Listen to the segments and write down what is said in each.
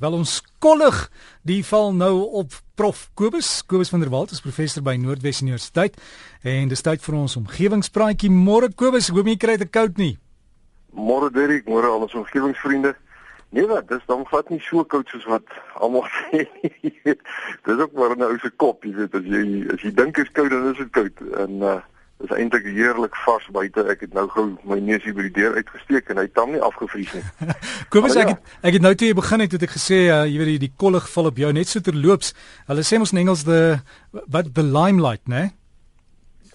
Wel ons kollig die val nou op Prof Kobus, Kobus van der Walt is professor by Noordwes Universiteit en dis tyd vir ons omgewingspraatjie. Môre Kobus, ek hoop jy kry dit koud nie. Môre Derek, môre al ons omgewingsvriende. Nee, wat, dis dan glad nie so koud soos wat almal sê dis ook maar 'n ou se kop, jy weet, as jy as jy dink dit is koud dan is dit koud en uh Dit is eintlik heerlik vars buite. Ek het nou gou my neus hier by die deur uitgesteek en hy het hom nie afgevries nie. Kom ons ek het, ek het nou toe jy begin het, het ek gesê uh, jy weet die kollig val op jou net so terloops. Hulle sê ons in Engels the what the limelight, né?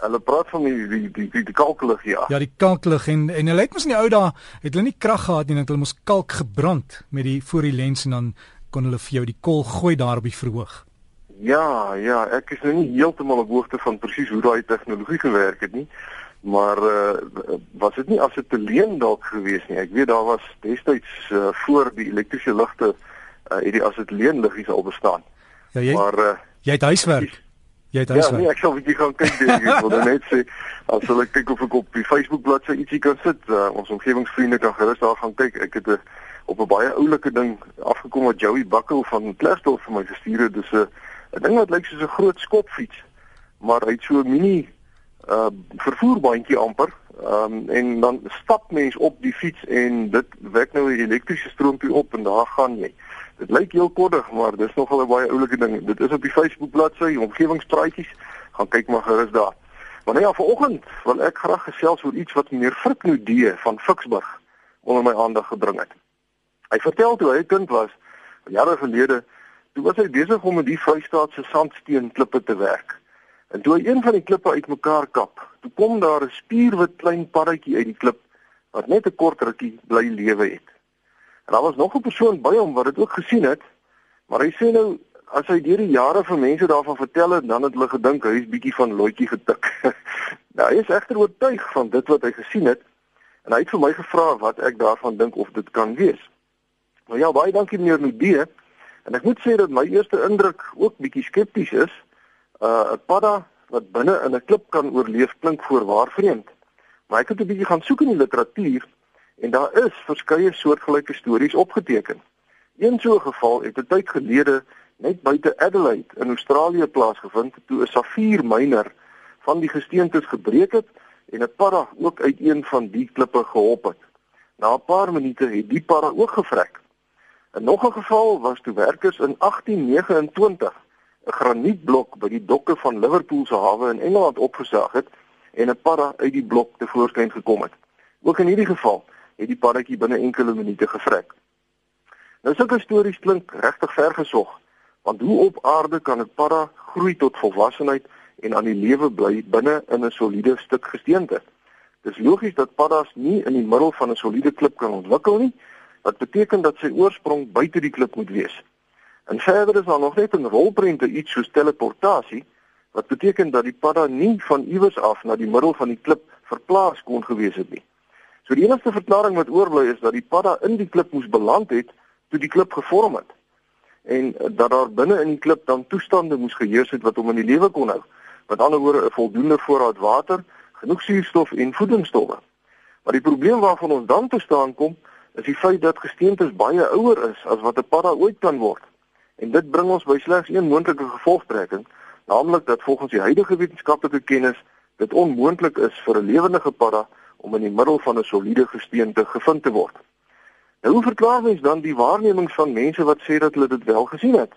Hulle praat van die die die die, die kalklig ja. Ja, die kalklig en en hulle het mos in die ou dae het hulle nie krag gehad nie, hulle mos kalk gebrand met die voor die lens en dan kon hulle vir jou die kol gooi daar op die verhoog. Ja, ja, ek is nou nie heeltemal op hoogte van presies hoe daai tegnologie gewerk het nie. Maar uh was dit nie as dit te leen dalk gewees nie. Ek weet daar was destyds uh, voor die elektriese ligte uh het die as dit leen liggies al bestaan. Ja, jy Maar uh jy het huiswerk. Jy het huiswerk. Ja, nee, ek sal bietjie gaan kyk dink ek. Wil net sê as hulle kyk of ek op die Facebook bladsy ietsie kan sit, uh, ons omgewingsvriende kan gerus daar gaan kyk. Ek het 'n op 'n baie oulike ding afgekom wat Joey Bakkel van Klerksdorp vir my gestuur het. Dis 'n uh, 'n ding wat lyk soos 'n groot skopfiets, maar hy het so 'n mini uh vervoerbandjie amper. Ehm um, en dan stap mens op die fiets en dit wek nou 'n elektriese stroompie op en daar gaan jy. Dit lyk heel koddig, maar dis nogal 'n baie oulike ding. Dit is op die Facebook bladsy, omgewingspraatjies. Gaan kyk maar gerus daar. Maar nou ja, vanoggend wil ek graag gesels oor iets wat meneer Friknodee van Ficksburg onder my aandag gebring het. Hy vertel toe hy 'n kind was, jare gelede, Toe was hy besig om met die Vrystaatse sandsteen klippe te werk. En toe hy een van die klippe uitmekaar kap, toe kom daar 'n spierwit klein paddatjie uit die klip wat net 'n kort rukkie bly lewe het. En daar was nog 'n persoon by hom wat dit ook gesien het, maar hy sê nou as hy deur die jare vir mense daarvan vertel het, dan het hulle gedink hy is bietjie van loetjie getik. nou hy is egter oortuig van dit wat hy gesien het en hy het vir my gevra wat ek daarvan dink of dit kan wees. Nou ja, baie dankie meneer Nudee. En ek moet sê dat my eerste indruk ook bietjie skepties is. Uh 'n padda wat binne in 'n klip kan oorleef klink voorwaar vreemd. Maar ek het 'n bietjie gaan soek in die literatuur en daar is verskeie soortgelyke stories opgeteken. Een so 'n geval het 'n tyd gelede net buite Adelaide in Australië plaasgevind toe 'n safiermyner van die gesteentes gebreek het en 'n padda ook uit een van die klippe gehop het. Na 'n paar minute het die padda ook gevrek. In nog 'n geval was toe werkers in 1829 'n granietblok by die dokke van Liverpool se hawe in Engeland opgesaag het en 'n padda uit die blok te voorskyn gekom het. Ook in hierdie geval het die paddatjie binne enkele minute gevrek. Nou sulke stories klink regtig vergesog, want hoe op aarde kan 'n padda groei tot volwassenheid en aan die lewe bly binne in 'n soliede stuk gesteente? Dis logies dat paddas nie in die middel van 'n soliede klip kan ontwikkel nie wat beteken dat sy oorsprong buite die klip moet wees. En verder is daar nog net 'n rolprente iets soos teleportasie wat beteken dat die padda nie van iewers af na die middel van die klip verplaas kon gewees het nie. So die enigste verklaring wat oorbly is dat die padda in die klip moes beland het toe die klip gevorm het en dat daar binne in die klip dan toestande moes geheers het wat hom in die lewe kon hou. Met ander woorde 'n voldoende voorraad water, genoeg suurstof en voedingsstowwe. Maar die probleem waarvan ons dan te staan kom is die feit dat gesteentes baie ouer is as wat 'n padda ooit kan word. En dit bring ons by slegs een moontlike gevolgtrekking, naamlik dat volgens die huidige wetenskaplike kennis dit onmoontlik is vir 'n lewendige padda om in die middel van 'n soliede gesteente gevind te word. Nou hoe verklaar mens dan die waarnemings van mense wat sê dat hulle dit wel gesien het?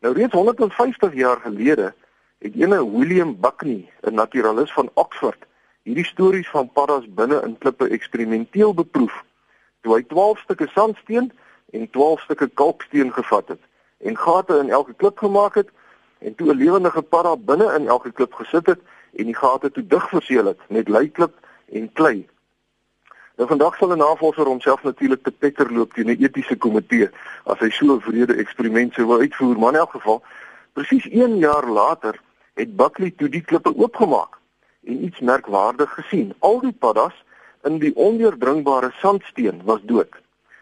Nou reeds 150 jaar gelede het ene William Buckney, 'n naturalis van Oxford, hierdie stories van paddas binne in klippe eksperimenteel beproef toe hy 12 stukke sandsteen en 12 stukke kalksteen gevat het en gate in elke klip gemaak het en toe 'n lewendige padda binne in elke klip gesit het en die gate toe dig verseël het met leiklip en klei. Nou vandag sal 'n navorser homself natuurlik te petter loop teen 'n etiese komitee as hy so 'n vrede eksperiment sou wou uitvoer, maar in elk geval presies 1 jaar later het Buckley toe die klippe oopgemaak en iets merkwaardig gesien. Al die paddas in die ondeurdringbare sandsteen was dood.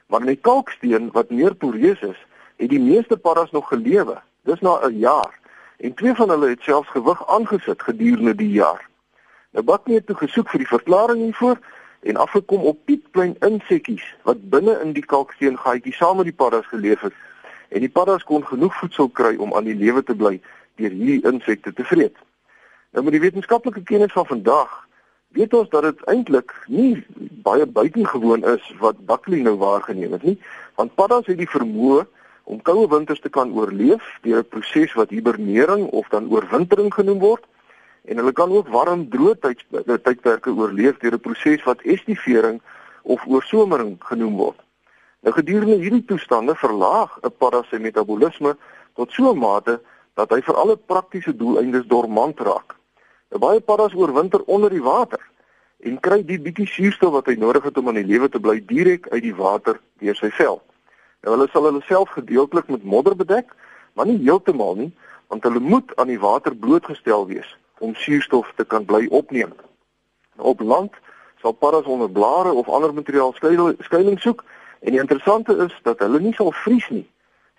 Maar in die kalksteen wat meer poreus is, het die meeste paddas nog gelewe. Dis na 'n jaar en twee van hulle het selfs gewig aangesit gedurende die jaar. Nou Bakkie het toe gesoek vir die verklaring hiervoor en afgekom op piepklein insekkies wat binne in die kalksteen gaatjie saam met die paddas geleef het en die paddas kon genoeg voedsel kry om aan die lewe te bly deur hierdie insekte te vreet. Nou met die wetenskaplike kennis van vandag weet ons dat dit eintlik nie baie buitengewoon is wat Buckley nou waargeneem het nie, want paddas het die vermoë om koue winters te kan oorleef deur 'n proses wat hibernering of dan oorwintering genoem word en hulle kan ook warm droë tydperke oorleef deur 'n proses wat estivering of oorsomering genoem word. Nou gedurende hierdie toestande verlaag 'n padda se metabolisme tot so 'n mate dat hy vir alle praktiese doeleindes dormant raak. Baie paddas oorwinter onder die water en kry die bietjie suurstof wat hy nodig het om aan die lewe te bly direk uit die water deur sy vel. Nou hulle sal hulle self gedeeltelik met modder bedek, maar nie heeltemal nie, want hulle moet aan die water blootgestel wees om suurstof te kan bly opneem. Nou, op land sal paddas onder blare of ander materiaal skuilings soek en die interessante is dat hulle nie sal vries nie.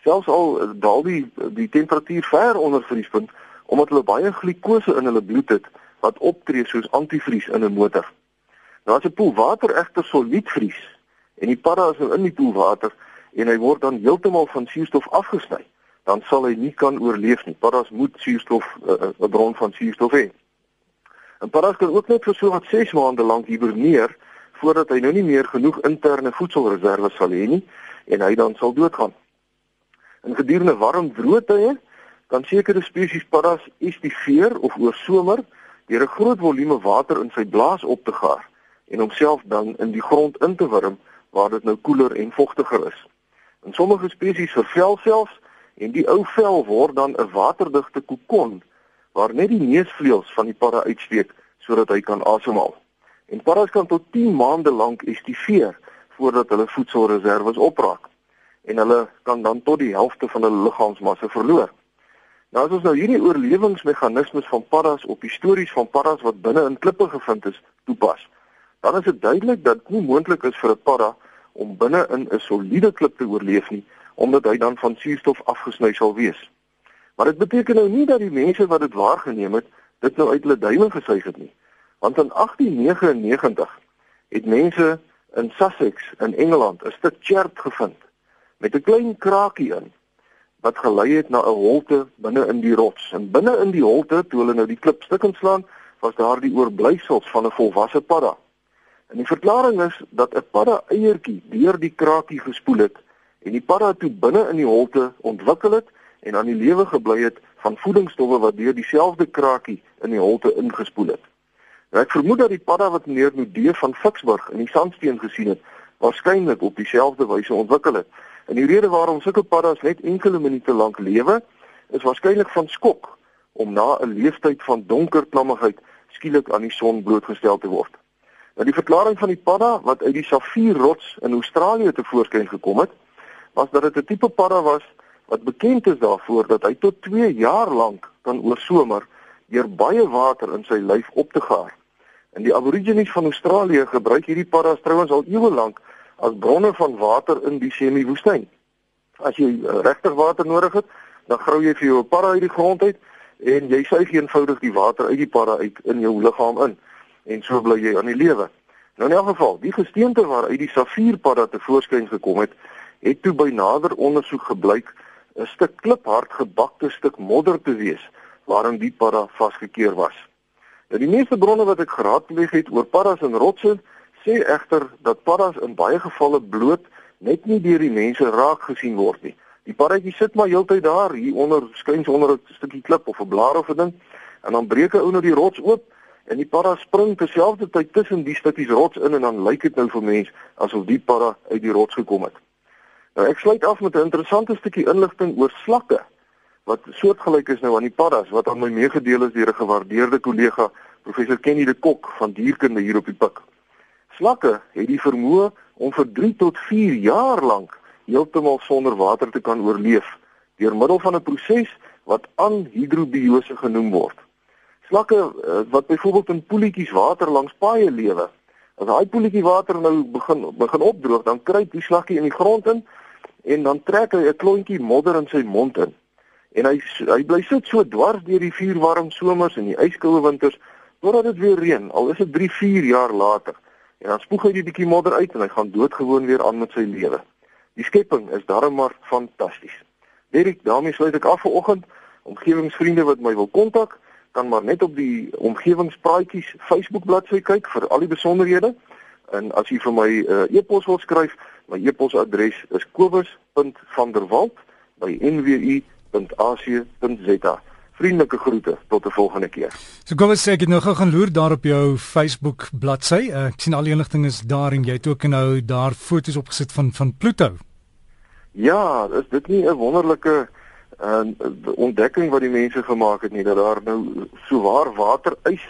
Selfs al daal die die temperatuur ver onder vriespunt omdat hulle baie glikose in hulle bloed het wat optree soos antivries in 'n motor. Nou as 'n poel water egter solied vries en die padda is nou in die poelwater en hy word dan heeltemal van suurstof afgesny, dan sal hy nie kan oorleef nie. Paddas moet suurstof eh, eh, 'n uh, bron van suurstof hê. En paddas kan ook net vir so wat 6 maande lank hiberneer voordat hy nou nie meer genoeg interne voedselreserve sal hê nie en hy dan sal doodgaan. In gedurende warm droë tye kan sekere spesies paddas estiveer of oorsomer deur 'n groot volume water in sy blaas op te gaar en homself dan in die grond in te wurm waar dit nou koeler en vogtiger is. In sommige spesies vervel selfs en die ou vel word dan 'n waterdigte kokon waar net die neusvleuels van die padda uitsteek sodat hy kan asemhaal. En paddas kan tot 10 maande lank estiveer voordat hulle voedselreserwes opraak en hulle kan dan tot die helfte van hulle liggaamsmassa verloor. Nou as ons nou hierdie oorlewingsmeganismes van paddas op histories van paddas wat binne in klippe gevind is toepas, dan is dit duidelik dat dit nie moontlik is vir 'n padda om binne in 'n soliede klip te oorleef nie, omdat hy dan van suurstof afgesny sal wees. Maar dit beteken nou nie dat die mense wat dit waargeneem het, dit nou uit hulle duime gesuig het nie. Want in 1899 het mense in Sussex in Engeland 'n stuk chert gevind met 'n klein kraakie in wat gelei het na 'n holte binne in die rots. En binne in die holte, toe hulle nou die klip stukkend slaan, was daar die oorblysels van 'n volwasse padda. En die verklaring is dat 'n padda eiertjie deur die krakie gespoel het en die padda toe binne in die holte ontwikkel het en aan die lewe gebly het van voedingsstowwe wat deur dieselfde krakie in die holte ingespoel het. Nou ek vermoed dat die padda wat meneer Nudee van Ficksburg in die sandsteen gesien het, waarskynlik op dieselfde wyse ontwikkel het. En die rede waarom sulke paddas net enkele minute lank lewe, is waarskynlik van skok om na 'n leeftyd van donker klammigheid skielik aan die son blootgestel te word. Nou die verklaring van die padda wat uit die Safierrots in Australië te voorskyn gekom het, was dat dit 'n tipe padda was wat bekend is daarvoor dat hy tot 2 jaar lank kan oorsomer deur baie water in sy lyf op te gaar. En die Aborigines van Australië gebruik hierdie paddas trouens al eeue lank as bronne van water in die semi-woestyn. As jy uh, regtig water nodig het, dan grou jy vir jou 'n padda uit die grond uit en jy suig eenvoudig die water uit die padda uit in jou liggaam in en so bly jy aan die lewe. Nou in elk geval, die gesteente waaruit die safierpadda te voorskyn gekom het, het toe by nader ondersoek gebleik 'n stuk kliphard gebakte stuk modder te wees waarin die padda vasgekeer was. Nou die meeste bronne wat ek geraadpleeg het oor paddas en rotse sê egter dat paddas in baie gevalle bloot net nie deur die mense raak gesien word nie. Die paddatjie sit maar heeltyd daar hier onder skuins onder 'n stukkie klip of 'n blaar of 'n ding en dan breek hy onder die rots oop en die padda spring terselfdertyd tussen die stukkies rots in en dan lyk dit nou vir mens asof die padda uit die rots gekom het. Nou ek sluit af met 'n interessante stukkie inligting oor slakke wat soortgelyk is nou aan die paddas wat aan my meegedeel is deur 'n gewaardeerde kollega professor Kenny de Kok van dierkunde hier op die Pik. Slakke het die vermoë om vir 3 tot 4 jaar lank heeltemal sonder water te kan oorleef deur middel van 'n proses wat anhidrobiose genoem word. Slakke eh, wat byvoorbeeld in poeltjies water langs paaie lewe. As daai poeltjie water nou begin begin opdroog, dan kruip die slakkie in die grond in en dan trek hy 'n klontjie modder in sy mond in. En hy hy bly sit so dwars deur die vuurwarm somers en die ijskoue winters totdat dit weer reën, al is dit 3, 4 jaar later. En dan spoeg hy die bietjie modder uit en hy gaan doodgewoon weer aan met sy lewe. Die skepping is darem maar fantasties. Derek, daarmee sluit ek af vanoggend. Omgewingsvriende wat my wil kontak, kan maar net op die omgewingspraatjies Facebook bladsy kyk vir al die besonderhede. En as jy vir my 'n uh, e-pos wil skryf, my e-posadres is kobus.vanderwalt@nwu.ac.za. Vriendelike groete tot 'n volgende keer. So kom ons sê ek het nou gou gaan loer daar op jou Facebook bladsy. Uh, ek sien al die inligting is daar en jy het ook nou daar foto's opgesit van van Pluto. Ja, is dit nie 'n wonderlike uh, ontdekking wat die mense gemaak het nie dat daar nou so waar waterys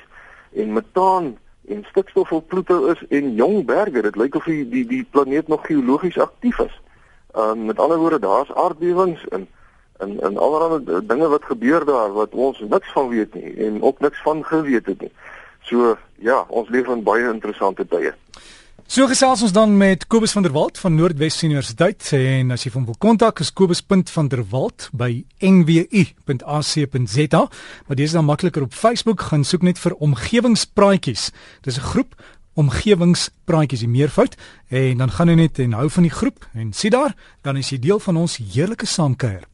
en metaan en stikstof op Pluto is en jong berge. Dit lyk of die die, die planeet nog geologies aktief is. Um met ander woorde, daar's aardbewings en en en allerlei dinge wat gebeur daar wat ons niks van weet nie en ook niks van geweet het nie. So ja, ons leef in baie interessante tye. So gesels ons dan met Kobus van der Walt van Noordwes Universiteit en as jy hom wil kontak is kobus.vanderwalt by nwu.ac.za maar dis dan makliker op Facebook gaan soek net vir omgewingspraatjies. Dis 'n groep omgewingspraatjies die meervoud en dan gaan jy net en hou van die groep en sien daar dan is jy deel van ons heerlike saamkuier.